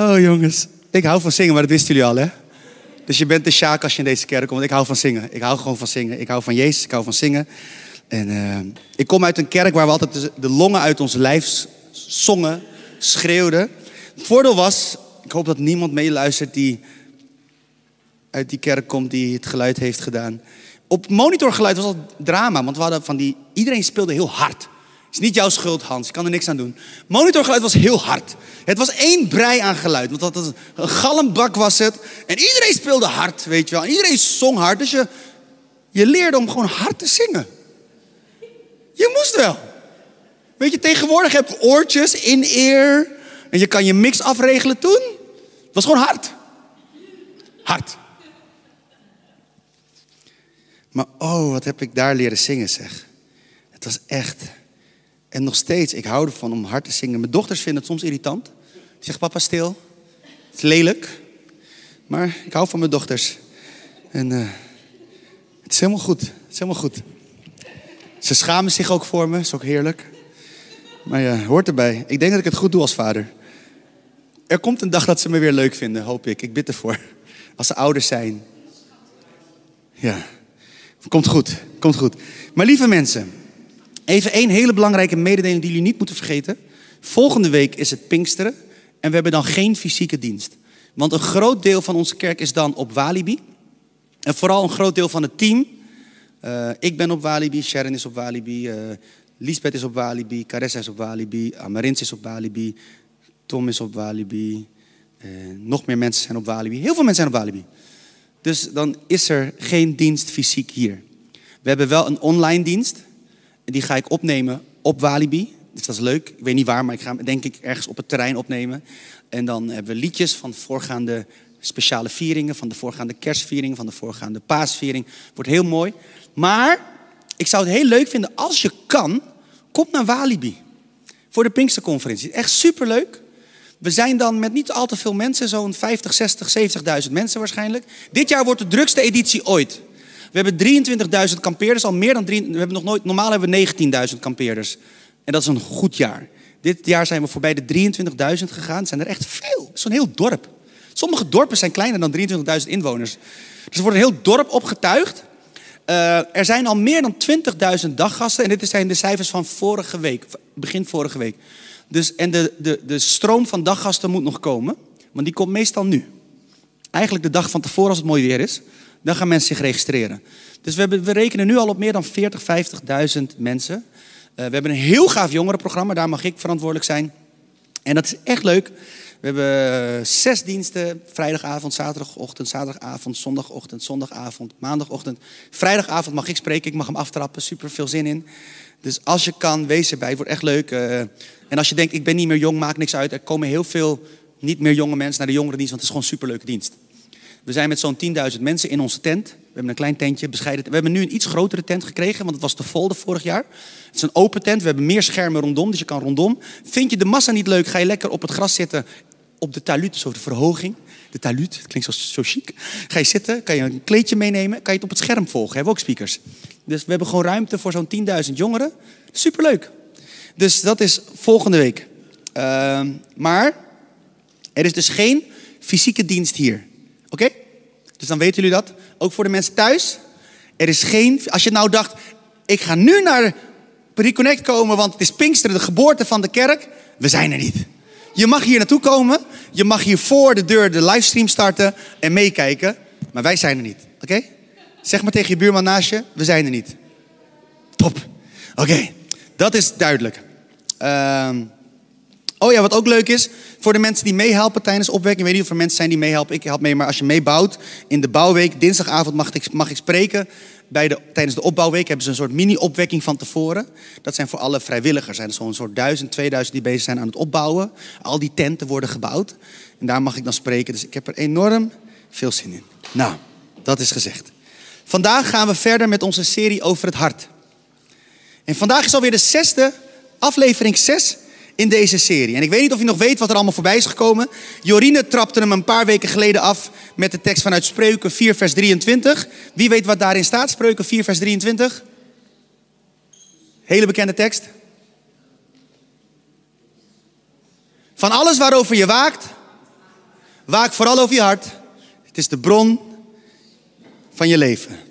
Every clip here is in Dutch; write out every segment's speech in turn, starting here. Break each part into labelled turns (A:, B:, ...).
A: Oh jongens, ik hou van zingen, maar dat wisten jullie al hè? Dus je bent de Sjaak als je in deze kerk komt. Ik hou van zingen. Ik hou gewoon van zingen. Ik hou van Jezus, ik hou van zingen. En uh, ik kom uit een kerk waar we altijd de longen uit ons lijf zongen, schreeuwden. Het voordeel was, ik hoop dat niemand meeluistert die uit die kerk komt die het geluid heeft gedaan. Op monitorgeluid was dat drama, want we hadden van die, iedereen speelde heel hard. Het is niet jouw schuld, Hans. Ik kan er niks aan doen. Monitorgeluid was heel hard. Het was één brei aan geluid. Want dat, een galmbak was het. En iedereen speelde hard, weet je wel. En iedereen zong hard. Dus je, je leerde om gewoon hard te zingen. Je moest wel. Weet je, tegenwoordig heb je oortjes in ear. En je kan je mix afregelen toen. Het was gewoon hard. Hard. Maar oh, wat heb ik daar leren zingen, zeg. Het was echt. En nog steeds, ik hou ervan om hard te zingen. Mijn dochters vinden het soms irritant. Die zeggen, papa, stil. Het is lelijk. Maar ik hou van mijn dochters. En uh, het is helemaal goed. Het is helemaal goed. Ze schamen zich ook voor me. Is ook heerlijk. Maar ja, hoort erbij. Ik denk dat ik het goed doe als vader. Er komt een dag dat ze me weer leuk vinden, hoop ik. Ik bid ervoor. Als ze ouders zijn. Ja. Komt goed. Komt goed. Maar lieve mensen. Even één hele belangrijke mededeling die jullie niet moeten vergeten. Volgende week is het Pinksteren. En we hebben dan geen fysieke dienst. Want een groot deel van onze kerk is dan op Walibi. En vooral een groot deel van het team. Uh, ik ben op Walibi, Sharon is op Walibi, uh, Lisbeth is op Walibi, Caressa is op Walibi, Amarins is op Walibi, Tom is op Walibi. Uh, nog meer mensen zijn op Walibi. Heel veel mensen zijn op Walibi. Dus dan is er geen dienst fysiek hier. We hebben wel een online dienst. En die ga ik opnemen op Walibi. Dus dat is leuk. Ik weet niet waar, maar ik ga hem denk ik ergens op het terrein opnemen. En dan hebben we liedjes van voorgaande speciale vieringen, van de voorgaande kerstviering, van de voorgaande paasviering. Wordt heel mooi. Maar ik zou het heel leuk vinden als je kan, kom naar Walibi. Voor de Pinksterconferentie. Echt superleuk. We zijn dan met niet al te veel mensen, zo'n 50, 60, 70.000 mensen waarschijnlijk. Dit jaar wordt de drukste editie ooit. We hebben 23.000 kampeerders, al meer dan drie, we hebben nog nooit, normaal hebben we 19.000 kampeerders. En dat is een goed jaar. Dit jaar zijn we voorbij de 23.000 gegaan. Het zijn er echt veel. Zo'n heel dorp. Sommige dorpen zijn kleiner dan 23.000 inwoners. Dus er wordt een heel dorp opgetuigd. Uh, er zijn al meer dan 20.000 daggasten. En dit zijn de cijfers van vorige week, begin vorige week. Dus, en de, de, de stroom van daggasten moet nog komen. Want die komt meestal nu. Eigenlijk de dag van tevoren als het mooi weer is. Dan gaan mensen zich registreren. Dus we, we rekenen nu al op meer dan 40, 50.000 mensen. Uh, we hebben een heel gaaf jongerenprogramma. Daar mag ik verantwoordelijk zijn. En dat is echt leuk. We hebben zes diensten. Vrijdagavond, zaterdagochtend, zaterdagavond, zondagochtend, zondagavond, maandagochtend. Vrijdagavond mag ik spreken. Ik mag hem aftrappen. Super veel zin in. Dus als je kan, wees erbij. Het wordt echt leuk. Uh, en als je denkt, ik ben niet meer jong, maakt niks uit. Er komen heel veel niet meer jonge mensen naar de jongerendienst. Want het is gewoon een superleuke dienst. We zijn met zo'n 10.000 mensen in onze tent. We hebben een klein tentje, bescheiden. We hebben nu een iets grotere tent gekregen, want het was te vol de vorig jaar. Het is een open tent, we hebben meer schermen rondom, dus je kan rondom. Vind je de massa niet leuk, ga je lekker op het gras zitten op de talut, dus over de verhoging. De talut, het klinkt zo, zo chic. Ga je zitten, kan je een kleedje meenemen, kan je het op het scherm volgen. We hebben ook speakers. Dus we hebben gewoon ruimte voor zo'n 10.000 jongeren. Superleuk. Dus dat is volgende week. Uh, maar er is dus geen fysieke dienst hier. Oké? Dus dan weten jullie dat. Ook voor de mensen thuis. Er is geen. Als je nou dacht, ik ga nu naar Reconnect komen, want het is Pinksteren, de geboorte van de kerk. We zijn er niet. Je mag hier naartoe komen. Je mag hier voor de deur de livestream starten en meekijken. Maar wij zijn er niet. Oké? Zeg maar tegen je buurman naast je, we zijn er niet. Top. Oké, dat is duidelijk. Uh, oh ja, wat ook leuk is, voor de mensen die meehelpen tijdens opwekking. Ik weet niet of er mensen zijn die meehelpen. Ik help mee, maar als je meebouwt in de bouwweek, dinsdagavond mag ik, mag ik spreken. Bij de, tijdens de opbouwweek hebben ze een soort mini-opwekking van tevoren. Dat zijn voor alle vrijwilligers. Er zijn zo'n soort duizend, tweeduizend die bezig zijn aan het opbouwen. Al die tenten worden gebouwd. En daar mag ik dan spreken. Dus ik heb er enorm veel zin in. Nou, dat is gezegd. Vandaag gaan we verder met onze serie over het hart. En vandaag is alweer de zesde aflevering 6 in deze serie. En ik weet niet of je nog weet wat er allemaal voorbij is gekomen. Jorine trapte hem een paar weken geleden af met de tekst vanuit Spreuken 4, vers 23. Wie weet wat daarin staat? Spreuken 4, vers 23. Hele bekende tekst. Van alles waarover je waakt, Waak vooral over je hart. Het is de bron van je leven.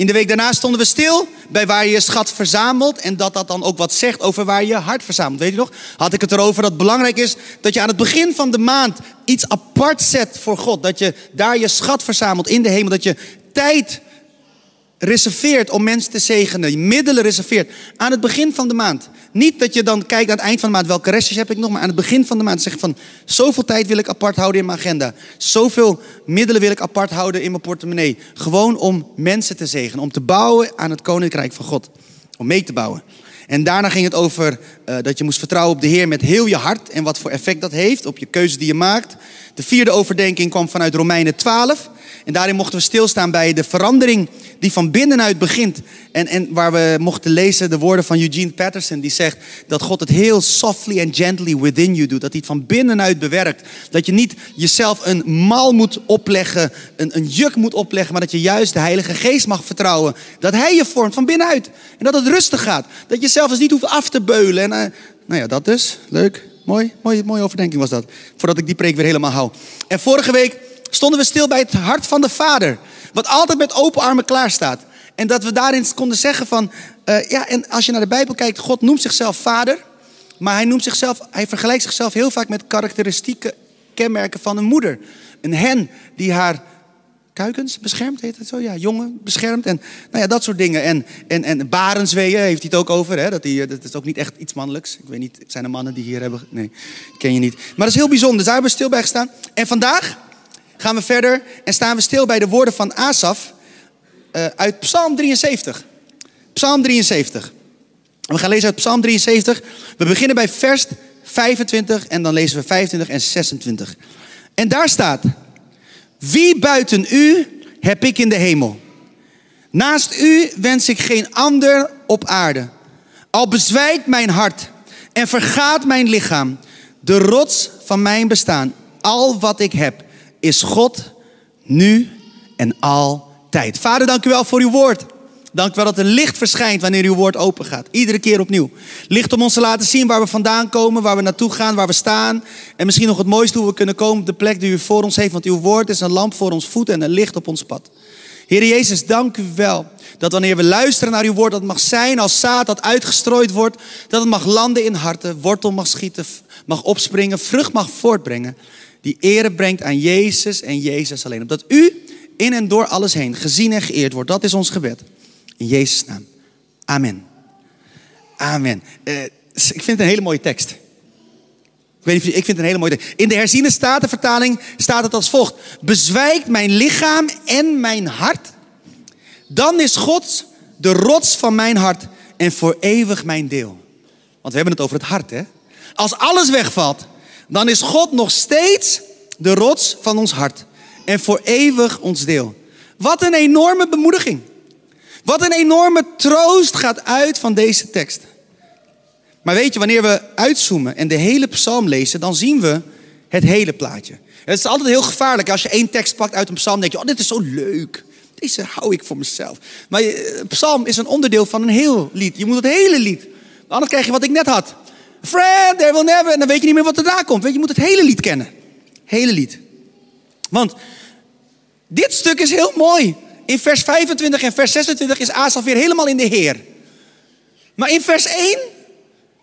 A: In de week daarna stonden we stil bij waar je je schat verzamelt. En dat dat dan ook wat zegt over waar je hart verzamelt. Weet je nog? Had ik het erover dat het belangrijk is dat je aan het begin van de maand iets apart zet voor God. Dat je daar je schat verzamelt in de hemel. Dat je tijd reserveert om mensen te zegenen. Middelen reserveert aan het begin van de maand. Niet dat je dan kijkt aan het eind van de maand welke restjes heb ik nog. Maar aan het begin van de maand zeg van zoveel tijd wil ik apart houden in mijn agenda. Zoveel middelen wil ik apart houden in mijn portemonnee. Gewoon om mensen te zegenen. Om te bouwen aan het koninkrijk van God. Om mee te bouwen. En daarna ging het over uh, dat je moest vertrouwen op de Heer met heel je hart. En wat voor effect dat heeft op je keuzes die je maakt. De vierde overdenking kwam vanuit Romeinen 12. En daarin mochten we stilstaan bij de verandering die van binnenuit begint. En, en waar we mochten lezen de woorden van Eugene Patterson, die zegt dat God het heel softly and gently within you doet. Dat hij het van binnenuit bewerkt. Dat je niet jezelf een mal moet opleggen, een, een juk moet opleggen, maar dat je juist de Heilige Geest mag vertrouwen. Dat Hij je vormt van binnenuit. En dat het rustig gaat. Dat je zelf niet hoeft af te beulen. En, uh, nou ja, dat dus. Leuk. Mooi, mooie, mooie overdenking was dat. Voordat ik die preek weer helemaal hou. En vorige week stonden we stil bij het hart van de Vader. Wat altijd met open armen klaar staat. En dat we daarin konden zeggen van, uh, ja, en als je naar de Bijbel kijkt, God noemt zichzelf Vader. Maar hij noemt zichzelf, hij vergelijkt zichzelf heel vaak met karakteristieke kenmerken van een moeder. Een hen die haar kuikens beschermt, heet het zo? Ja, jongen beschermt en nou ja, dat soort dingen. En, en, en barensweeën heeft hij het ook over. Hè? Dat, die, dat is ook niet echt iets mannelijks. Ik weet niet, zijn er mannen die hier hebben? Nee, ken je niet. Maar dat is heel bijzonder. Dus daar hebben we stil bij gestaan. En vandaag gaan we verder en staan we stil bij de woorden van Asaf uh, uit Psalm 73. Psalm 73. We gaan lezen uit Psalm 73. We beginnen bij vers 25 en dan lezen we 25 en 26. En daar staat: Wie buiten u heb ik in de hemel? Naast u wens ik geen ander op aarde. Al bezwijkt mijn hart en vergaat mijn lichaam, de rots van mijn bestaan, al wat ik heb is God nu en altijd. Vader, dank u wel voor uw woord. Dank u wel dat er licht verschijnt wanneer uw woord open gaat. Iedere keer opnieuw. Licht om ons te laten zien waar we vandaan komen, waar we naartoe gaan, waar we staan. En misschien nog het mooiste hoe we kunnen komen op de plek die u voor ons heeft. Want uw woord is een lamp voor ons voet en een licht op ons pad. Heer Jezus, dank u wel dat wanneer we luisteren naar uw woord, dat mag zijn als zaad dat uitgestrooid wordt. Dat het mag landen in harten, wortel mag schieten, mag opspringen, vrucht mag voortbrengen die ere brengt aan Jezus en Jezus alleen. Opdat u in en door alles heen gezien en geëerd wordt. Dat is ons gebed. In Jezus' naam. Amen. Amen. Uh, ik vind het een hele mooie tekst. Ik, weet niet, ik vind het een hele mooie tekst. In de herziene statenvertaling staat het als volgt. Bezwijkt mijn lichaam en mijn hart. Dan is God de rots van mijn hart en voor eeuwig mijn deel. Want we hebben het over het hart, hè? Als alles wegvalt, dan is God nog steeds de rots van ons hart en voor eeuwig ons deel. Wat een enorme bemoediging. Wat een enorme troost gaat uit van deze tekst. Maar weet je, wanneer we uitzoomen en de hele psalm lezen, dan zien we het hele plaatje. Het is altijd heel gevaarlijk als je één tekst pakt uit een psalm. denk je, oh, dit is zo leuk. Deze hou ik voor mezelf. Maar een psalm is een onderdeel van een heel lied. Je moet het hele lied. Anders krijg je wat ik net had. Friend, there will never. En dan weet je niet meer wat er daar komt. Weet je, je moet het hele lied kennen. Hele lied. Want dit stuk is heel mooi. In vers 25 en vers 26 is Asaf weer helemaal in de Heer. Maar in vers 1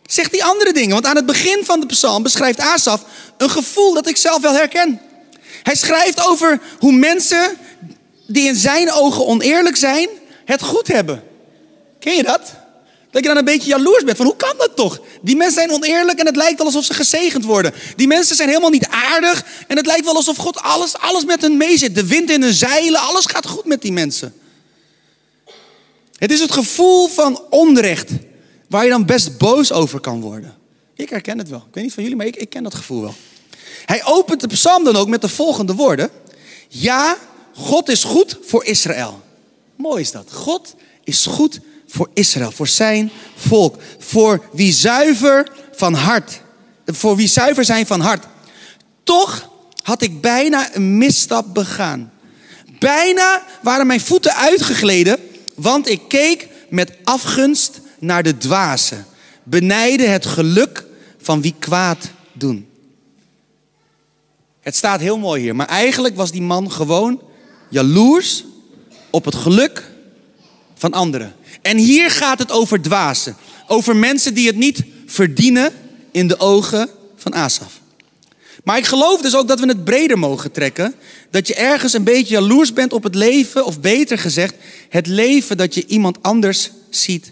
A: zegt hij andere dingen. Want aan het begin van de psalm beschrijft Asaf een gevoel dat ik zelf wel herken. Hij schrijft over hoe mensen die in zijn ogen oneerlijk zijn, het goed hebben. Ken je dat? Dat je dan een beetje jaloers bent van hoe kan dat toch? Die mensen zijn oneerlijk en het lijkt alsof ze gezegend worden. Die mensen zijn helemaal niet aardig en het lijkt wel alsof God alles, alles met hen meezit. De wind in hun zeilen, alles gaat goed met die mensen. Het is het gevoel van onrecht waar je dan best boos over kan worden. Ik herken het wel. Ik weet niet van jullie, maar ik, ik ken dat gevoel wel. Hij opent de psalm dan ook met de volgende woorden. Ja, God is goed voor Israël. Mooi is dat. God is goed voor Israël, voor zijn volk, voor wie zuiver van hart, voor wie zuiver zijn van hart. Toch had ik bijna een misstap begaan. Bijna waren mijn voeten uitgegleden, want ik keek met afgunst naar de dwazen, benijden het geluk van wie kwaad doen. Het staat heel mooi hier. Maar eigenlijk was die man gewoon jaloers op het geluk van anderen. En hier gaat het over dwazen. Over mensen die het niet verdienen in de ogen van Asaf. Maar ik geloof dus ook dat we het breder mogen trekken. Dat je ergens een beetje jaloers bent op het leven, of beter gezegd, het leven dat je iemand anders ziet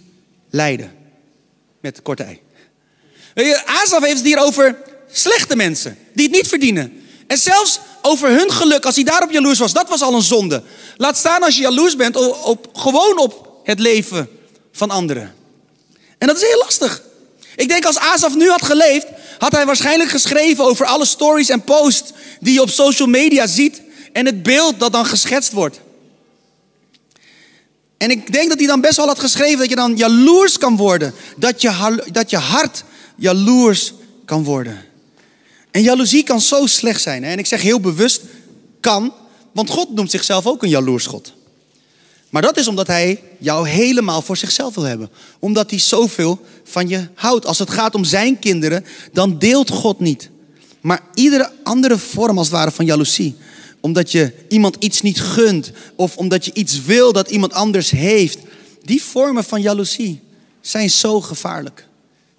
A: leiden. Met korte ei. Asaf heeft het hier over slechte mensen die het niet verdienen. En zelfs over hun geluk, als hij daarop jaloers was, dat was al een zonde. Laat staan als je jaloers bent op, gewoon op het leven van anderen. En dat is heel lastig. Ik denk als Asaf nu had geleefd, had hij waarschijnlijk geschreven over alle stories en posts die je op social media ziet en het beeld dat dan geschetst wordt. En ik denk dat hij dan best wel had geschreven dat je dan jaloers kan worden. Dat je, dat je hart jaloers kan worden. En jaloezie kan zo slecht zijn. En ik zeg heel bewust kan, want God noemt zichzelf ook een jaloers God. Maar dat is omdat hij jou helemaal voor zichzelf wil hebben. Omdat hij zoveel van je houdt. Als het gaat om zijn kinderen, dan deelt God niet. Maar iedere andere vorm als ware van jaloezie. Omdat je iemand iets niet gunt. Of omdat je iets wil dat iemand anders heeft. Die vormen van jaloezie zijn zo gevaarlijk.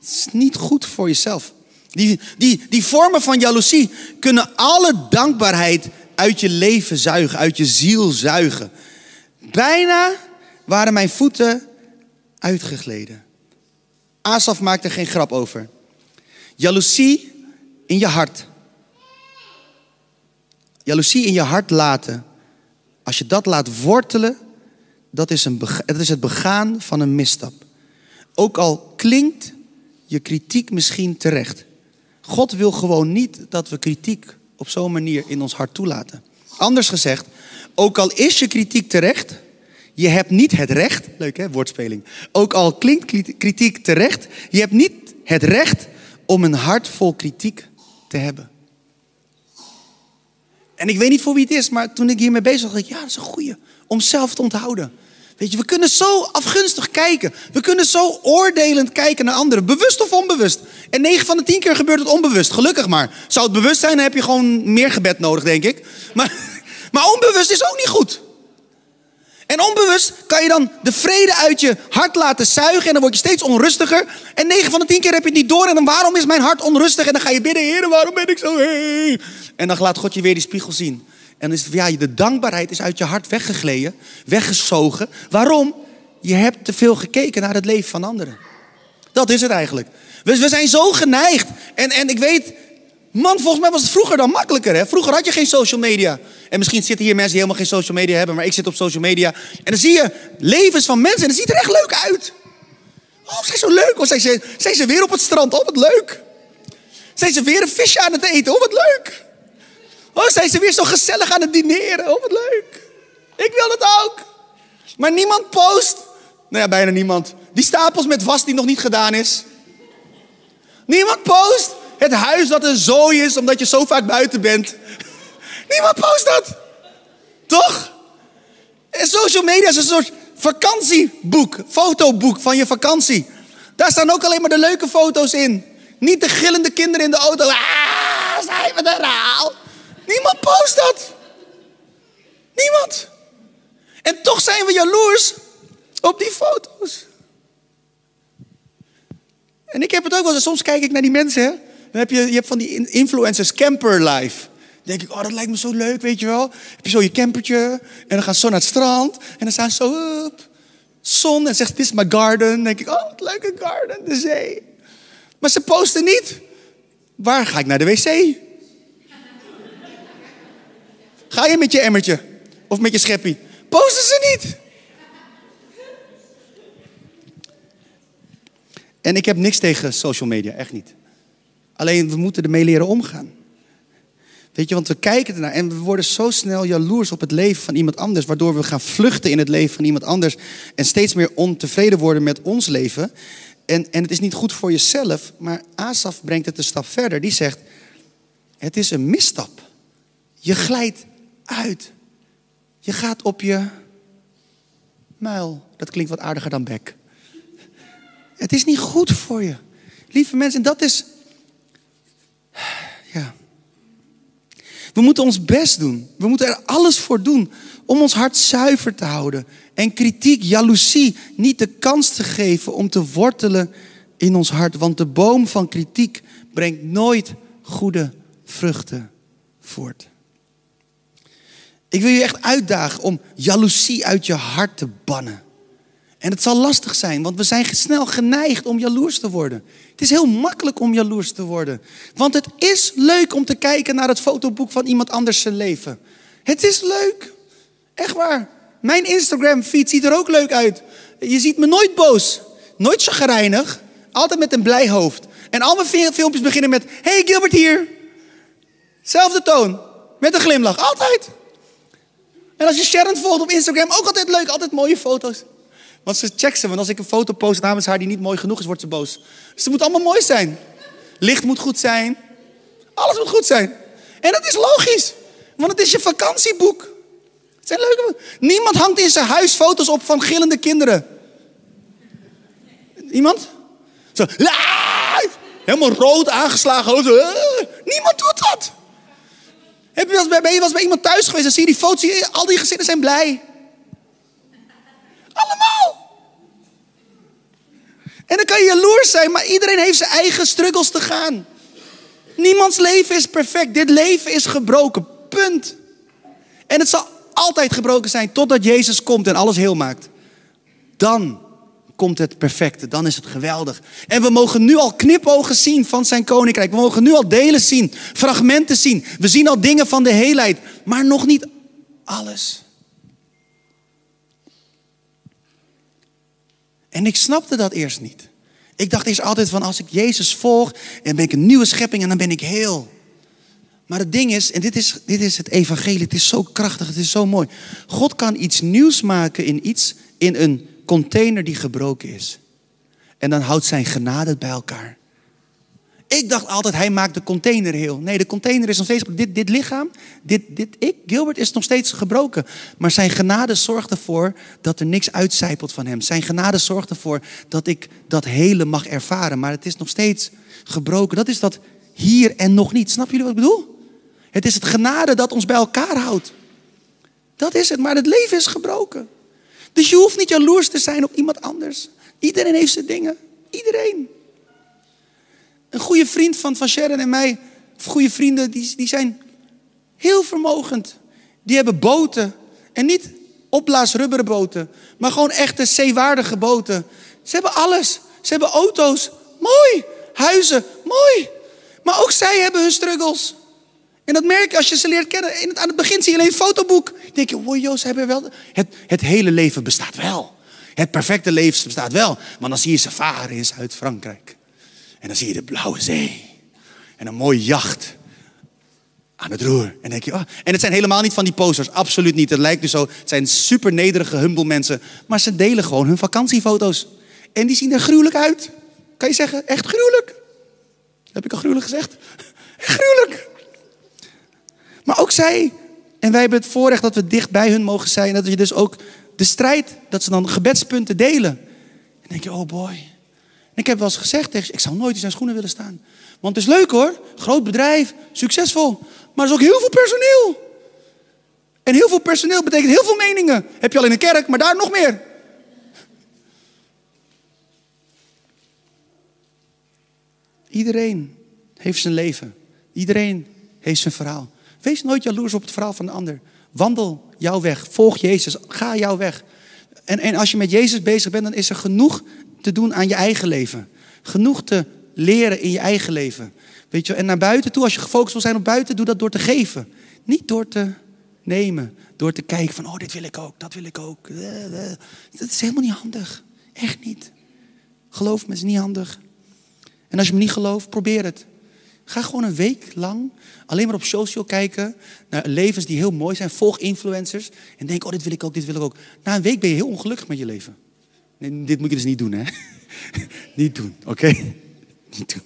A: Het is niet goed voor jezelf. Die, die, die vormen van jaloezie kunnen alle dankbaarheid uit je leven zuigen, uit je ziel zuigen. Bijna waren mijn voeten uitgegleden. Asaf maakte geen grap over. Jaloezie in je hart. Jaloezie in je hart laten. Als je dat laat wortelen, dat is, een, dat is het begaan van een misstap. Ook al klinkt je kritiek misschien terecht. God wil gewoon niet dat we kritiek op zo'n manier in ons hart toelaten. Anders gezegd, ook al is je kritiek terecht, je hebt niet het recht, leuk hè, woordspeling. Ook al klinkt kritiek terecht, je hebt niet het recht om een hart vol kritiek te hebben. En ik weet niet voor wie het is, maar toen ik hiermee bezig was, dacht ik, ja, dat is een goeie. Om zelf te onthouden. Weet je, we kunnen zo afgunstig kijken. We kunnen zo oordelend kijken naar anderen. Bewust of onbewust. En 9 van de 10 keer gebeurt het onbewust. Gelukkig maar. Zou het bewust zijn, dan heb je gewoon meer gebed nodig, denk ik. Maar, maar onbewust is ook niet goed. En onbewust kan je dan de vrede uit je hart laten zuigen. En dan word je steeds onrustiger. En 9 van de 10 keer heb je het niet door. En dan waarom is mijn hart onrustig? En dan ga je bidden, Heer, waarom ben ik zo... En dan laat God je weer die spiegel zien. En het, ja, de dankbaarheid is uit je hart weggegleden, weggezogen. Waarom? Je hebt te veel gekeken naar het leven van anderen. Dat is het eigenlijk. We, zijn zo geneigd. En, en ik weet, man, volgens mij was het vroeger dan makkelijker. Hè? Vroeger had je geen social media. En misschien zitten hier mensen die helemaal geen social media hebben, maar ik zit op social media. En dan zie je levens van mensen en dat ziet er echt leuk uit. Oh, zijn zo leuk. Of zijn ze, zijn ze weer op het strand? Oh, wat leuk. Zijn ze weer een visje aan het eten? Oh, wat leuk. Oh, zijn ze weer zo gezellig aan het dineren? Oh, wat leuk. Ik wil het ook. Maar niemand post. Nou ja, bijna niemand. Die stapels met was die nog niet gedaan is. Niemand post het huis dat een zooi is omdat je zo vaak buiten bent. Niemand post dat. Toch? En social media is een soort vakantieboek, fotoboek van je vakantie. Daar staan ook alleen maar de leuke foto's in. Niet de gillende kinderen in de auto. Ah, zijn we er al? Niemand post dat. Niemand. En toch zijn we jaloers op die foto's. En ik heb het ook wel eens. Soms kijk ik naar die mensen. Dan heb je, je hebt van die influencers camper life. Dan denk ik, oh, dat lijkt me zo leuk, weet je wel. Heb je zo je campertje. En dan gaan ze naar het strand. En dan staan ze zo op. Zon. En zegt, dit is mijn garden. Dan denk ik, oh, wat leuke garden. De zee. Maar ze posten niet. Waar ga ik naar de wc? Ga je met je emmertje of met je scheppie? Posten ze niet. En ik heb niks tegen social media, echt niet. Alleen we moeten ermee leren omgaan. Weet je, want we kijken ernaar en we worden zo snel jaloers op het leven van iemand anders, waardoor we gaan vluchten in het leven van iemand anders en steeds meer ontevreden worden met ons leven. En, en het is niet goed voor jezelf, maar Asaf brengt het een stap verder. Die zegt, het is een misstap. Je glijdt uit. Je gaat op je muil. Dat klinkt wat aardiger dan bek. Het is niet goed voor je. Lieve mensen, dat is. Ja. We moeten ons best doen. We moeten er alles voor doen om ons hart zuiver te houden. En kritiek, jaloezie niet de kans te geven om te wortelen in ons hart. Want de boom van kritiek brengt nooit goede vruchten voort. Ik wil je echt uitdagen om jaloezie uit je hart te bannen. En het zal lastig zijn, want we zijn snel geneigd om jaloers te worden. Het is heel makkelijk om jaloers te worden. Want het is leuk om te kijken naar het fotoboek van iemand anders zijn leven. Het is leuk. Echt waar. Mijn Instagram-feed ziet er ook leuk uit. Je ziet me nooit boos, nooit chagrijnig, altijd met een blij hoofd. En al mijn filmpjes beginnen met: Hey Gilbert hier. Zelfde toon, met een glimlach, altijd. En als je Sharon volgt op Instagram, ook altijd leuk, altijd mooie foto's. Want ze checkt ze, want als ik een foto post namens haar die niet mooi genoeg is, wordt ze boos. Dus het moet allemaal mooi zijn. Licht moet goed zijn. Alles moet goed zijn. En dat is logisch, want het is je vakantieboek. Het zijn leuke. Niemand hangt in zijn huis foto's op van gillende kinderen. Iemand? Zo, helemaal rood aangeslagen. Niemand doet dat. Heb je wel eens, ben je eens bij iemand thuis geweest en zie je die foto's, al die gezinnen zijn blij. Allemaal. En dan kan je jaloers zijn, maar iedereen heeft zijn eigen struggles te gaan. Niemands leven is perfect. Dit leven is gebroken. Punt. En het zal altijd gebroken zijn totdat Jezus komt en alles heel maakt. Dan komt het perfecte. Dan is het geweldig. En we mogen nu al knipogen zien van zijn koninkrijk. We mogen nu al delen zien, fragmenten zien. We zien al dingen van de heelheid, maar nog niet alles. En ik snapte dat eerst niet. Ik dacht eerst altijd van als ik Jezus volg, dan ben ik een nieuwe schepping en dan ben ik heel. Maar het ding is, en dit is, dit is het evangelie, het is zo krachtig, het is zo mooi. God kan iets nieuws maken in iets, in een container die gebroken is. En dan houdt zijn genade het bij elkaar. Ik dacht altijd, hij maakt de container heel. Nee, de container is nog steeds, dit, dit lichaam, dit, dit ik, Gilbert, is nog steeds gebroken. Maar zijn genade zorgt ervoor dat er niks uitcijpelt van hem. Zijn genade zorgt ervoor dat ik dat hele mag ervaren. Maar het is nog steeds gebroken. Dat is dat hier en nog niet. Snap jullie wat ik bedoel? Het is het genade dat ons bij elkaar houdt. Dat is het, maar het leven is gebroken. Dus je hoeft niet jaloers te zijn op iemand anders. Iedereen heeft zijn dingen. Iedereen. Een goede vriend van, van Sharon en mij, goede vrienden, die, die zijn heel vermogend. Die hebben boten. En niet opblaasrubberen boten, maar gewoon echte zeewaardige boten. Ze hebben alles. Ze hebben auto's. Mooi. Huizen. Mooi. Maar ook zij hebben hun struggles. En dat merk je als je ze leert kennen. In het, aan het begin zie je alleen een fotoboek. Dan denk je, wow, Joost, hebben wel... Het, het hele leven bestaat wel. Het perfecte leven bestaat wel. Maar dan zie je ze varen in Zuid-Frankrijk. En dan zie je de blauwe zee. En een mooie jacht aan het roer. En, denk je, oh. en het zijn helemaal niet van die posters. Absoluut niet. Het lijkt dus zo. Het zijn super nederige, humble mensen. Maar ze delen gewoon hun vakantiefoto's. En die zien er gruwelijk uit. Kan je zeggen, echt gruwelijk? Heb ik al gruwelijk gezegd? gruwelijk. Maar ook zij. En wij hebben het voorrecht dat we dicht bij hun mogen zijn. Dat je dus ook de strijd, dat ze dan gebedspunten delen. En denk je, oh boy. ik heb wel eens gezegd tegen ik zou nooit in zijn schoenen willen staan. Want het is leuk hoor. Groot bedrijf, succesvol. Maar er is ook heel veel personeel. En heel veel personeel betekent heel veel meningen. Heb je al in een kerk, maar daar nog meer. Iedereen heeft zijn leven. Iedereen heeft zijn verhaal. Wees nooit jaloers op het verhaal van de ander. Wandel jouw weg. Volg Jezus. Ga jouw weg. En, en als je met Jezus bezig bent, dan is er genoeg te doen aan je eigen leven. Genoeg te leren in je eigen leven. Weet je, en naar buiten toe, als je gefocust wil zijn op buiten, doe dat door te geven. Niet door te nemen. Door te kijken van, oh, dit wil ik ook, dat wil ik ook. Dat is helemaal niet handig. Echt niet. Geloof me, is niet handig. En als je me niet gelooft, probeer het. Ga gewoon een week lang alleen maar op social kijken naar levens die heel mooi zijn. Volg influencers en denk, oh, dit wil ik ook, dit wil ik ook. Na een week ben je heel ongelukkig met je leven. Nee, dit moet je dus niet doen, hè? niet doen, oké? Niet doen.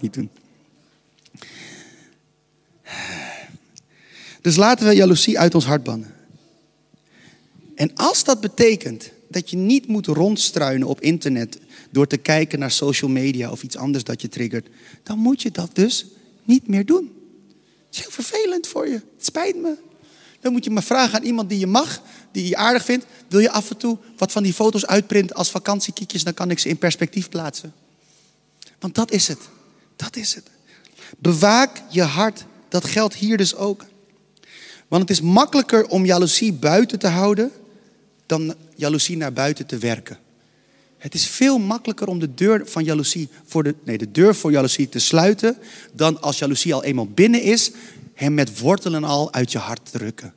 A: Niet doen. Dus laten we jaloezie uit ons hart bannen. En als dat betekent dat je niet moet rondstruinen op internet door te kijken naar social media of iets anders dat je triggert, dan moet je dat dus niet meer doen. is heel vervelend voor je. Het spijt me. Dan moet je maar vragen aan iemand die je mag, die je aardig vindt. Wil je af en toe wat van die foto's uitprinten als vakantiekiekjes? Dan kan ik ze in perspectief plaatsen. Want dat is het. Dat is het. Bewaak je hart. Dat geldt hier dus ook. Want het is makkelijker om jaloezie buiten te houden dan jaloezie naar buiten te werken. Het is veel makkelijker om de deur van jaloezie voor de, nee, de deur voor jaloezie te sluiten dan als jaloezie al eenmaal binnen is, hem met wortelen al uit je hart te rukken.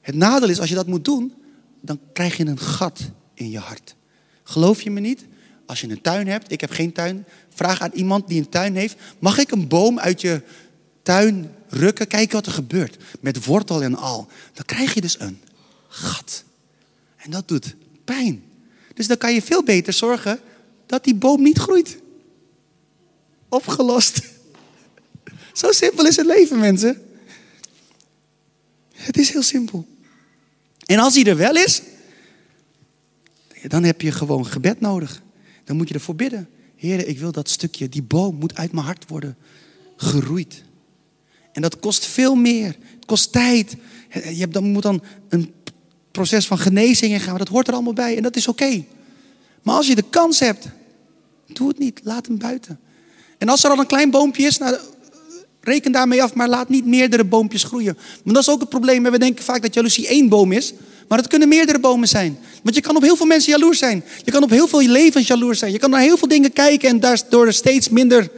A: Het nadeel is als je dat moet doen, dan krijg je een gat in je hart. Geloof je me niet? Als je een tuin hebt, ik heb geen tuin, vraag aan iemand die een tuin heeft, mag ik een boom uit je tuin rukken? Kijken wat er gebeurt. Met wortel en al. Dan krijg je dus een gat. En dat doet pijn. Dus dan kan je veel beter zorgen dat die boom niet groeit. Opgelost. Zo simpel is het leven, mensen. Het is heel simpel. En als hij er wel is, dan heb je gewoon gebed nodig. Dan moet je ervoor bidden. Heer, ik wil dat stukje, die boom moet uit mijn hart worden geroeid. En dat kost veel meer. Het kost tijd. Je moet dan een proces van genezing in gaan. Dat hoort er allemaal bij en dat is oké. Maar als je de kans hebt, doe het niet. Laat hem buiten. En als er al een klein boompje is, nou, reken daarmee af, maar laat niet meerdere boompjes groeien. Maar dat is ook het probleem. We denken vaak dat jaloezie één boom is. Maar het kunnen meerdere bomen zijn. Want je kan op heel veel mensen jaloers zijn. Je kan op heel veel levens jaloers zijn. Je kan naar heel veel dingen kijken en daardoor steeds minder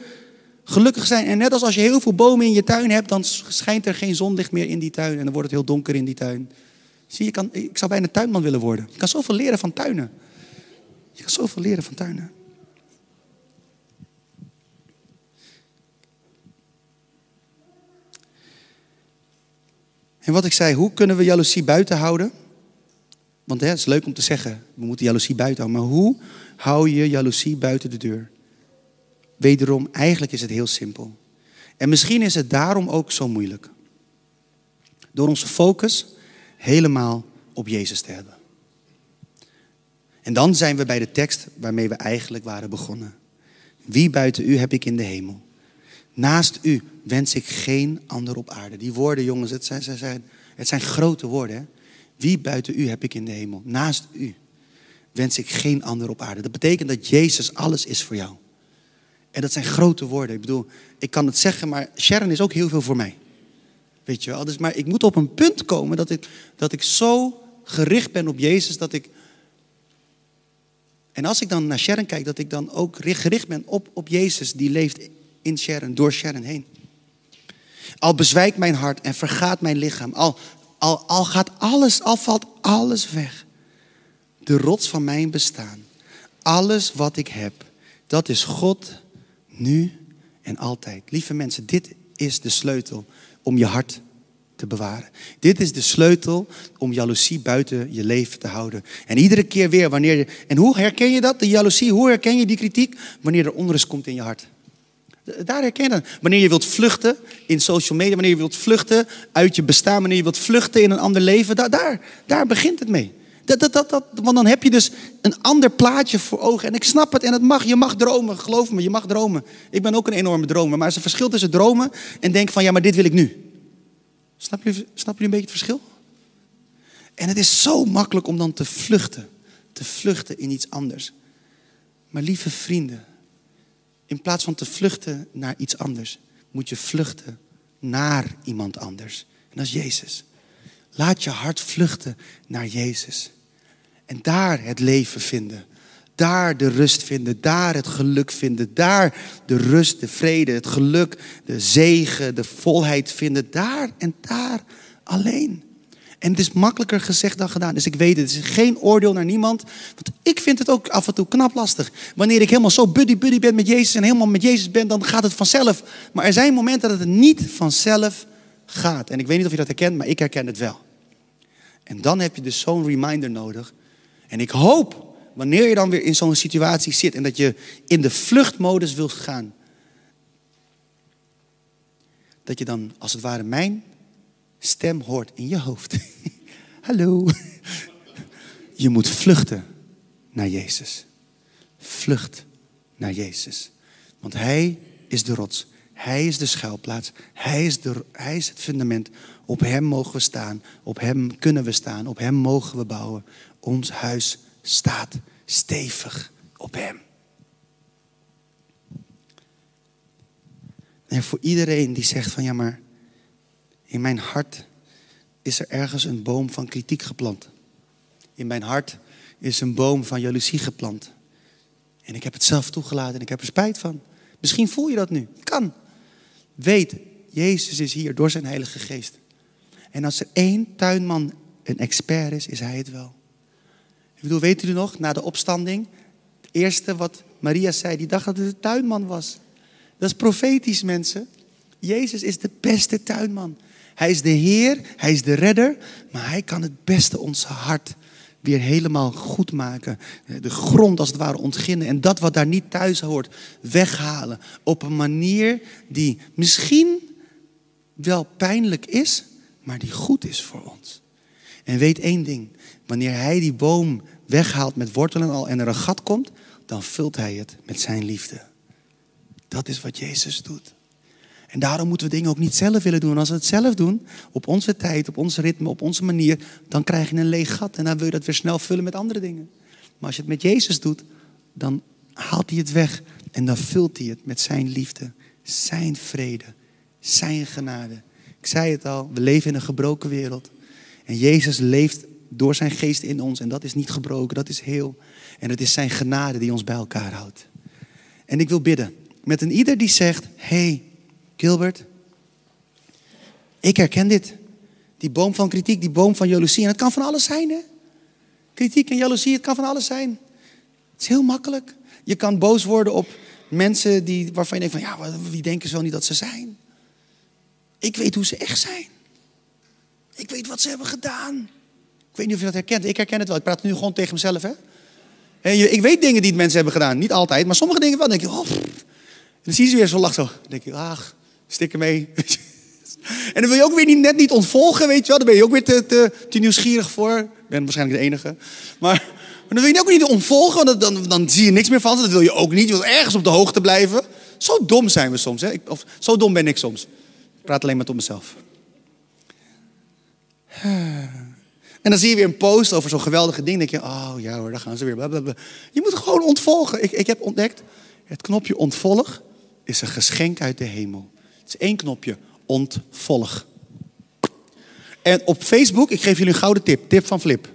A: gelukkig zijn. En net als als je heel veel bomen in je tuin hebt, dan schijnt er geen zonlicht meer in die tuin. En dan wordt het heel donker in die tuin. Zie je, kan, ik zou bijna tuinman willen worden. Je kan zoveel leren van tuinen. Je kan zoveel leren van tuinen. En wat ik zei, hoe kunnen we jaloezie buiten houden? Want hè, het is leuk om te zeggen, we moeten jaloezie buiten houden. Maar hoe hou je jaloezie buiten de deur? Wederom, eigenlijk is het heel simpel. En misschien is het daarom ook zo moeilijk. Door onze focus helemaal op Jezus te hebben. En dan zijn we bij de tekst waarmee we eigenlijk waren begonnen. Wie buiten u heb ik in de hemel? Naast u wens ik geen ander op aarde. Die woorden, jongens, het zijn, zijn, het zijn grote woorden. Hè? Wie buiten u heb ik in de hemel? Naast u wens ik geen ander op aarde. Dat betekent dat Jezus alles is voor jou. En dat zijn grote woorden. Ik bedoel, ik kan het zeggen, maar Sharon is ook heel veel voor mij. Weet je wel? Dus, maar ik moet op een punt komen dat ik, dat ik zo gericht ben op Jezus dat ik. En als ik dan naar Sharon kijk, dat ik dan ook gericht ben op, op Jezus die leeft in Sharon, door Sharon heen. Al bezwijkt mijn hart en vergaat mijn lichaam, al, al, al gaat alles, al valt alles weg. De rots van mijn bestaan, alles wat ik heb, dat is God nu en altijd. Lieve mensen, dit is de sleutel om je hart te bewaren. Dit is de sleutel om jaloezie buiten je leven te houden. En iedere keer weer wanneer je. En hoe herken je dat, de jaloezie? Hoe herken je die kritiek? Wanneer er onrust komt in je hart. Daar herken je. Wanneer je wilt vluchten in social media, wanneer je wilt vluchten uit je bestaan, wanneer je wilt vluchten in een ander leven, daar, daar begint het mee. Dat, dat, dat, want dan heb je dus een ander plaatje voor ogen. En ik snap het en het mag. Je mag dromen. Geloof me, je mag dromen. Ik ben ook een enorme dromer. Maar er is een verschil tussen dromen en denken van ja, maar dit wil ik nu. Snap je, snap je een beetje het verschil? En het is zo makkelijk om dan te vluchten. Te vluchten in iets anders. Maar lieve vrienden, in plaats van te vluchten naar iets anders, moet je vluchten naar iemand anders. En dat is Jezus. Laat je hart vluchten naar Jezus. En daar het leven vinden. Daar de rust vinden, daar het geluk vinden, daar de rust, de vrede, het geluk, de zegen, de volheid vinden. Daar en daar alleen. En het is makkelijker gezegd dan gedaan. Dus ik weet het, het is geen oordeel naar niemand. Want ik vind het ook af en toe knap lastig. Wanneer ik helemaal zo buddy-buddy ben met Jezus en helemaal met Jezus ben, dan gaat het vanzelf. Maar er zijn momenten dat het niet vanzelf gaat. En ik weet niet of je dat herkent, maar ik herken het wel. En dan heb je dus zo'n reminder nodig. En ik hoop, wanneer je dan weer in zo'n situatie zit en dat je in de vluchtmodus wilt gaan, dat je dan als het ware mijn stem hoort in je hoofd. Hallo. Je moet vluchten naar Jezus. Vlucht naar Jezus. Want Hij is de rots. Hij is de schuilplaats. Hij is, de, hij is het fundament. Op Hem mogen we staan. Op Hem kunnen we staan. Op Hem mogen we bouwen. Ons huis staat stevig op Hem. En voor iedereen die zegt van ja maar in mijn hart is er ergens een boom van kritiek geplant. In mijn hart is een boom van jaloezie geplant. En ik heb het zelf toegelaten en ik heb er spijt van. Misschien voel je dat nu. Kan. Weet, Jezus is hier door zijn Heilige Geest. En als er één tuinman een expert is, is hij het wel. Ik bedoel, weet u nog, na de opstanding, het eerste wat Maria zei, die dacht dat het een tuinman was. Dat is profetisch, mensen. Jezus is de beste tuinman. Hij is de Heer, hij is de redder, maar hij kan het beste ons hart weer helemaal goed maken. De grond als het ware ontginnen. En dat wat daar niet thuis hoort, weghalen. Op een manier die misschien wel pijnlijk is, maar die goed is voor ons. En weet één ding. Wanneer hij die boom weghaalt met wortelen al en er een gat komt, dan vult hij het met zijn liefde. Dat is wat Jezus doet. En daarom moeten we dingen ook niet zelf willen doen. Als we het zelf doen, op onze tijd, op ons ritme, op onze manier, dan krijg je een leeg gat. En dan wil je dat weer snel vullen met andere dingen. Maar als je het met Jezus doet, dan haalt hij het weg. En dan vult hij het met zijn liefde, zijn vrede, zijn genade. Ik zei het al, we leven in een gebroken wereld. En Jezus leeft door zijn geest in ons. En dat is niet gebroken, dat is heel. En het is zijn genade die ons bij elkaar houdt. En ik wil bidden met een ieder die zegt: hey, Gilbert, ik herken dit. Die boom van kritiek, die boom van jaloezie. En het kan van alles zijn, hè? Kritiek en jaloezie, het kan van alles zijn. Het is heel makkelijk. Je kan boos worden op mensen die, waarvan je denkt van, ja, wie denken ze wel niet dat ze zijn? Ik weet hoe ze echt zijn. Ik weet wat ze hebben gedaan. Ik weet niet of je dat herkent. Ik herken het wel. Ik praat nu gewoon tegen mezelf, hè? ik weet dingen die mensen hebben gedaan. Niet altijd, maar sommige dingen wel. Dan denk je, oh, dan zie je ze weer zo lachen. Zo. Dan denk je, ach, stik mee. En dan wil je ook weer niet, net niet ontvolgen, weet je wel. Dan ben je ook weer te, te, nieuwsgierig voor. Ik ben waarschijnlijk de enige. Maar, maar dan wil je ook niet ontvolgen, want dan, dan, zie je niks meer van ze. Dat wil je ook niet. Je wil ergens op de hoogte blijven. Zo dom zijn we soms. Hè? Of zo dom ben ik soms. Ik praat alleen maar tot mezelf. En dan zie je weer een post over zo'n geweldige ding. Dan denk je, oh ja hoor, daar gaan ze weer. Je moet gewoon ontvolgen. Ik, ik heb ontdekt, het knopje ontvolg is een geschenk uit de hemel. Het is één knopje, ontvolg. En op Facebook, ik geef jullie een gouden tip, tip van Flip.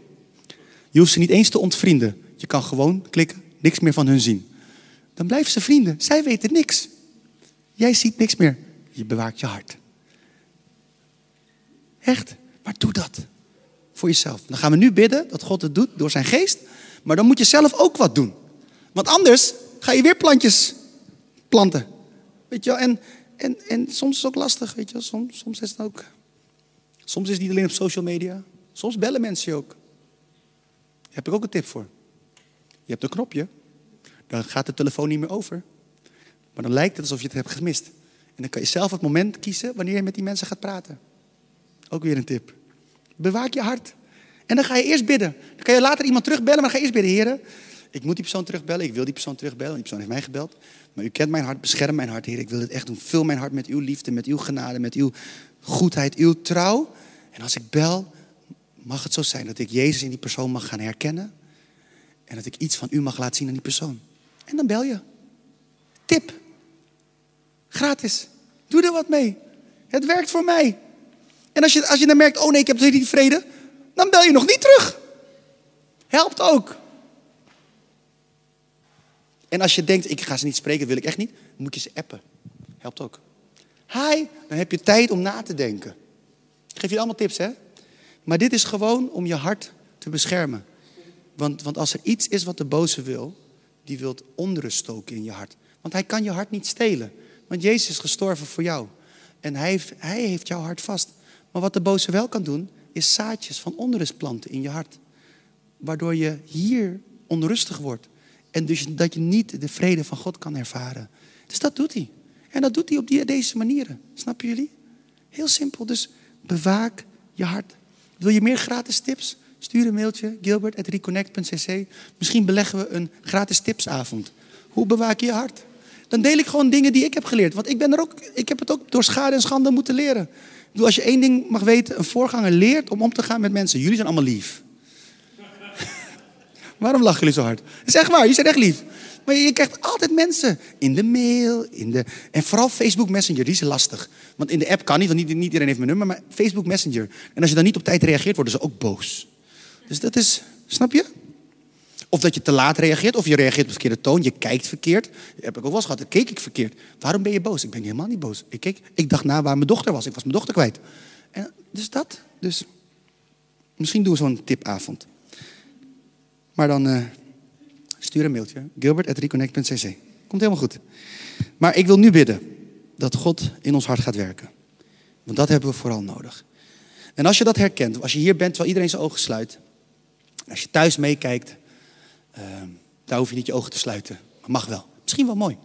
A: Je hoeft ze niet eens te ontvrienden. Je kan gewoon klikken, niks meer van hun zien. Dan blijven ze vrienden. Zij weten niks. Jij ziet niks meer. Je bewaakt je hart. Echt, maar doe dat voor jezelf. Dan gaan we nu bidden dat God het doet door zijn geest. Maar dan moet je zelf ook wat doen. Want anders ga je weer plantjes planten. Weet je wel? En, en, en soms is het ook lastig, weet je wel? Soms, soms is het ook... Soms is het niet alleen op social media. Soms bellen mensen je ook. Daar heb ik ook een tip voor. Je hebt een knopje. Dan gaat de telefoon niet meer over. Maar dan lijkt het alsof je het hebt gemist. En dan kan je zelf het moment kiezen wanneer je met die mensen gaat praten. Ook weer een tip. Bewaak je hart. En dan ga je eerst bidden. Dan kan je later iemand terugbellen, maar dan ga eerst bidden. Heren, ik moet die persoon terugbellen. Ik wil die persoon terugbellen. Die persoon heeft mij gebeld. Maar u kent mijn hart, bescherm mijn hart, Heer. Ik wil het echt doen. Vul mijn hart met uw liefde, met uw genade, met uw goedheid, uw trouw. En als ik bel, mag het zo zijn dat ik Jezus in die persoon mag gaan herkennen. En dat ik iets van u mag laten zien aan die persoon. En dan bel je. Tip. Gratis. Doe er wat mee. Het werkt voor mij. En als je, als je dan merkt, oh nee, ik heb niet vrede. Dan bel je nog niet terug. Helpt ook. En als je denkt, ik ga ze niet spreken, wil ik echt niet, dan moet je ze appen. Helpt ook. Hi, dan heb je tijd om na te denken. Ik geef je allemaal tips, hè? Maar dit is gewoon om je hart te beschermen. Want, want als er iets is wat de boze wil, die wil onrust stoken in je hart. Want hij kan je hart niet stelen. Want Jezus is gestorven voor jou. En hij heeft, hij heeft jouw hart vast. Maar wat de boze wel kan doen, is zaadjes van onrust planten in je hart. Waardoor je hier onrustig wordt. En dus dat je niet de vrede van God kan ervaren. Dus dat doet hij. En dat doet hij op die, deze manieren. Snappen jullie? Heel simpel. Dus bewaak je hart. Wil je meer gratis tips? Stuur een mailtje, gilbert.reconnect.cc. Misschien beleggen we een gratis tipsavond. Hoe bewaak je je hart? Dan deel ik gewoon dingen die ik heb geleerd. Want ik, ben er ook, ik heb het ook door schade en schande moeten leren. Bedoel, als je één ding mag weten, een voorganger leert om om te gaan met mensen. Jullie zijn allemaal lief. Waarom lachen jullie zo hard? Dat is echt waar, jullie zijn echt lief. Maar je krijgt altijd mensen in de mail, in de, en vooral Facebook Messenger, die is lastig. Want in de app kan niet, want niet, niet iedereen heeft mijn nummer, maar Facebook Messenger. En als je dan niet op tijd reageert, worden ze ook boos. Dus dat is, snap je? Of dat je te laat reageert, of je reageert op de verkeerde toon, je kijkt verkeerd. Dat heb ik ook wel eens gehad, dan keek ik verkeerd. Waarom ben je boos? Ik ben helemaal niet boos. Ik, keek, ik dacht na waar mijn dochter was, ik was mijn dochter kwijt. En, dus dat, dus misschien doen we zo'n tipavond. Maar dan uh, stuur een mailtje, gilbert.reconnect.cc. Komt helemaal goed. Maar ik wil nu bidden dat God in ons hart gaat werken. Want dat hebben we vooral nodig. En als je dat herkent, als je hier bent terwijl iedereen zijn ogen sluit. Als je thuis meekijkt, daar hoef je niet je ogen te sluiten. Mag wel. Misschien wel mooi.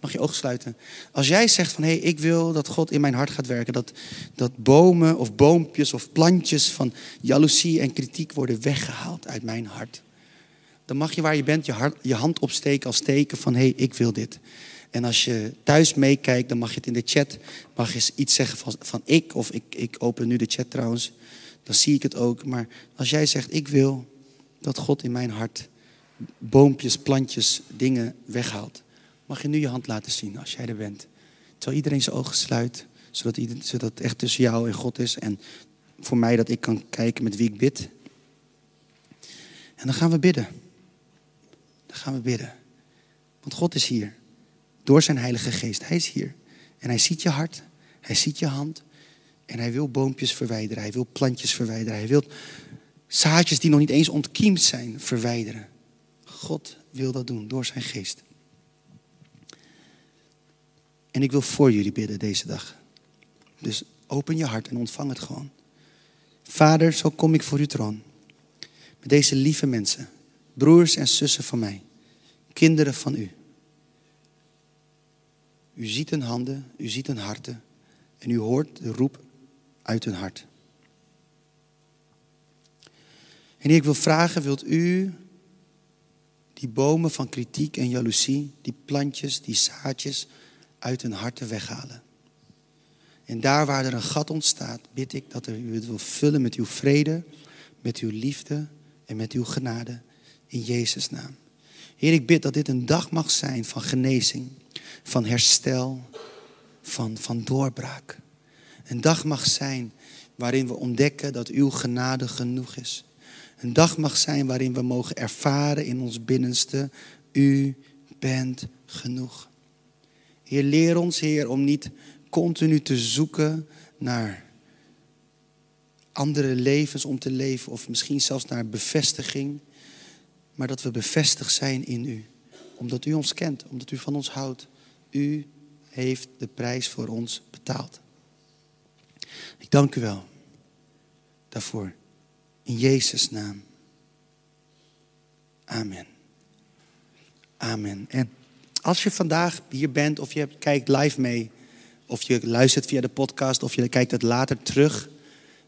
A: Mag je ogen sluiten. Als jij zegt van hé, hey, ik wil dat God in mijn hart gaat werken. Dat, dat bomen of boompjes of plantjes van jaloezie en kritiek worden weggehaald uit mijn hart. Dan mag je waar je bent je, hart, je hand opsteken als teken van hé, hey, ik wil dit. En als je thuis meekijkt, dan mag je het in de chat, mag je iets zeggen van, van ik, of ik, ik open nu de chat trouwens, dan zie ik het ook. Maar als jij zegt, ik wil dat God in mijn hart boompjes, plantjes, dingen weghaalt, mag je nu je hand laten zien als jij er bent. Terwijl iedereen zijn ogen sluit, zodat, het echt tussen jou en God is. En voor mij dat ik kan kijken met wie ik bid. En dan gaan we bidden. Dan gaan we bidden. Want God is hier. Door zijn Heilige Geest. Hij is hier. En hij ziet je hart. Hij ziet je hand. En hij wil boompjes verwijderen. Hij wil plantjes verwijderen. Hij wil zaadjes die nog niet eens ontkiemd zijn verwijderen. God wil dat doen door zijn geest. En ik wil voor jullie bidden deze dag. Dus open je hart en ontvang het gewoon. Vader, zo kom ik voor uw troon. Met deze lieve mensen, broers en zussen van mij, kinderen van u. U ziet hun handen, u ziet hun harten en u hoort de roep uit hun hart. En ik wil vragen, wilt u die bomen van kritiek en jaloezie, die plantjes, die zaadjes uit hun harten weghalen? En daar waar er een gat ontstaat, bid ik dat u het wil vullen met uw vrede, met uw liefde en met uw genade. In Jezus' naam. Heer, ik bid dat dit een dag mag zijn van genezing, van herstel, van, van doorbraak. Een dag mag zijn waarin we ontdekken dat uw genade genoeg is. Een dag mag zijn waarin we mogen ervaren in ons binnenste, u bent genoeg. Heer, leer ons, Heer, om niet continu te zoeken naar andere levens om te leven of misschien zelfs naar bevestiging, maar dat we bevestigd zijn in u. Omdat u ons kent, omdat u van ons houdt. U heeft de prijs voor ons betaald. Ik dank u wel daarvoor. In Jezus' naam. Amen. Amen. En als je vandaag hier bent of je kijkt live mee, of je luistert via de podcast, of je kijkt het later terug,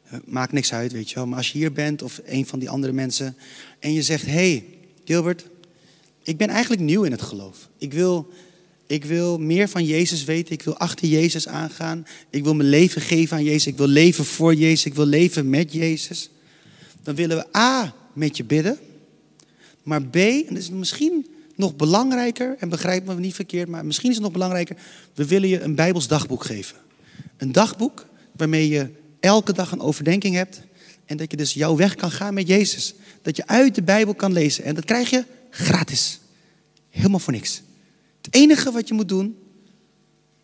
A: eh, maakt niks uit, weet je wel. Maar als je hier bent of een van die andere mensen en je zegt: hey, Gilbert, ik ben eigenlijk nieuw in het geloof. Ik wil ik wil meer van Jezus weten. Ik wil achter Jezus aangaan. Ik wil mijn leven geven aan Jezus. Ik wil leven voor Jezus. Ik wil leven met Jezus. Dan willen we A, met je bidden. Maar B, en dat is misschien nog belangrijker, en begrijp me niet verkeerd, maar misschien is het nog belangrijker. We willen je een Bijbels dagboek geven. Een dagboek waarmee je elke dag een overdenking hebt. En dat je dus jouw weg kan gaan met Jezus. Dat je uit de Bijbel kan lezen. En dat krijg je gratis. Helemaal voor niks. Het enige wat je moet doen,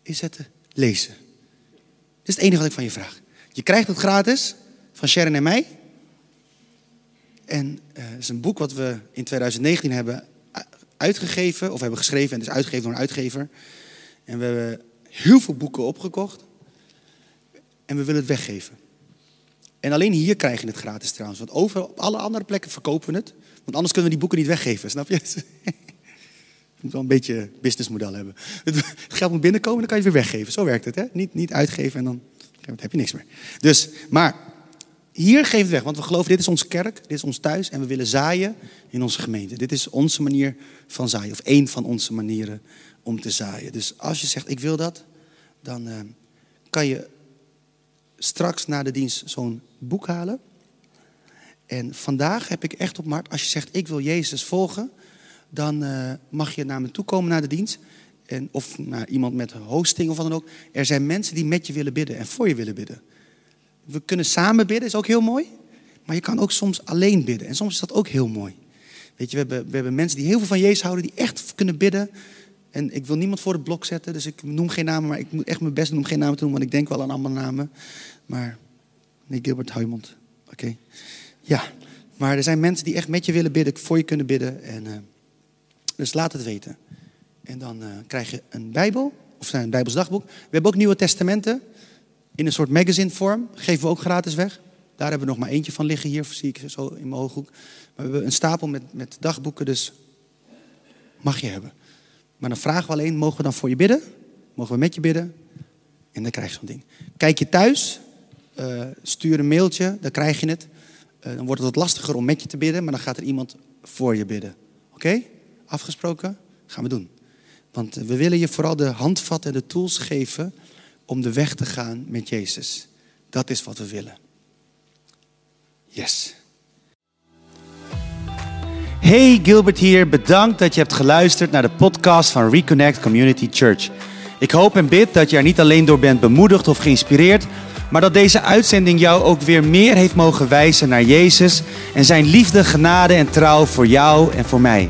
A: is het lezen. Dat is het enige wat ik van je vraag. Je krijgt het gratis van Sharon en mij. En uh, het is een boek wat we in 2019 hebben uitgegeven, of hebben geschreven en is uitgegeven door een uitgever. En we hebben heel veel boeken opgekocht. En we willen het weggeven. En alleen hier krijg je het gratis trouwens. Want over, op alle andere plekken verkopen we het. Want anders kunnen we die boeken niet weggeven, snap je? Je moet wel een beetje businessmodel hebben. Het geld moet binnenkomen, dan kan je het weer weggeven. Zo werkt het, hè? Niet, niet uitgeven en dan heb je niks meer. Dus, maar hier geven we weg, want we geloven dit is onze kerk, dit is ons thuis en we willen zaaien in onze gemeente. Dit is onze manier van zaaien, of één van onze manieren om te zaaien. Dus als je zegt ik wil dat, dan uh, kan je straks na de dienst zo'n boek halen. En vandaag heb ik echt op Mart, als je zegt ik wil Jezus volgen, dan uh, mag je naar me toe komen na de dienst. En, of naar iemand met hosting of wat dan ook. Er zijn mensen die met je willen bidden en voor je willen bidden. We kunnen samen bidden, is ook heel mooi. Maar je kan ook soms alleen bidden. En soms is dat ook heel mooi. Weet je, we hebben, we hebben mensen die heel veel van Jezus houden, die echt kunnen bidden. En ik wil niemand voor het blok zetten, dus ik noem geen namen, maar ik moet echt mijn best doen om geen namen te noemen, want ik denk wel aan allemaal namen. Maar, nee, Gilbert, hou je mond. Oké. Ja, maar er zijn mensen die echt met je willen bidden, voor je kunnen bidden. En, uh, dus laat het weten. En dan uh, krijg je een Bijbel, of een Bijbels dagboek. We hebben ook Nieuwe Testamenten in een soort magazine vorm. Geven we ook gratis weg. Daar hebben we nog maar eentje van liggen hier, zie ik zo in mijn ooghoek. Maar we hebben een stapel met, met dagboeken, dus mag je hebben. Maar dan vragen we alleen, mogen we dan voor je bidden? Mogen we met je bidden? En dan krijg je zo'n ding. Kijk je thuis, uh, stuur een mailtje, dan krijg je het. Uh, dan wordt het wat lastiger om met je te bidden, maar dan gaat er iemand voor je bidden. Oké? Afgesproken? Gaan we doen. Want we willen je vooral de handvatten en de tools geven om de weg te gaan met Jezus. Dat is wat we willen. Yes. Hey Gilbert hier, bedankt dat je hebt geluisterd naar de podcast van Reconnect Community Church. Ik hoop en bid dat je er niet alleen door bent bemoedigd of geïnspireerd, maar dat deze uitzending jou ook weer meer heeft mogen wijzen naar Jezus en zijn liefde, genade en trouw voor jou en voor mij.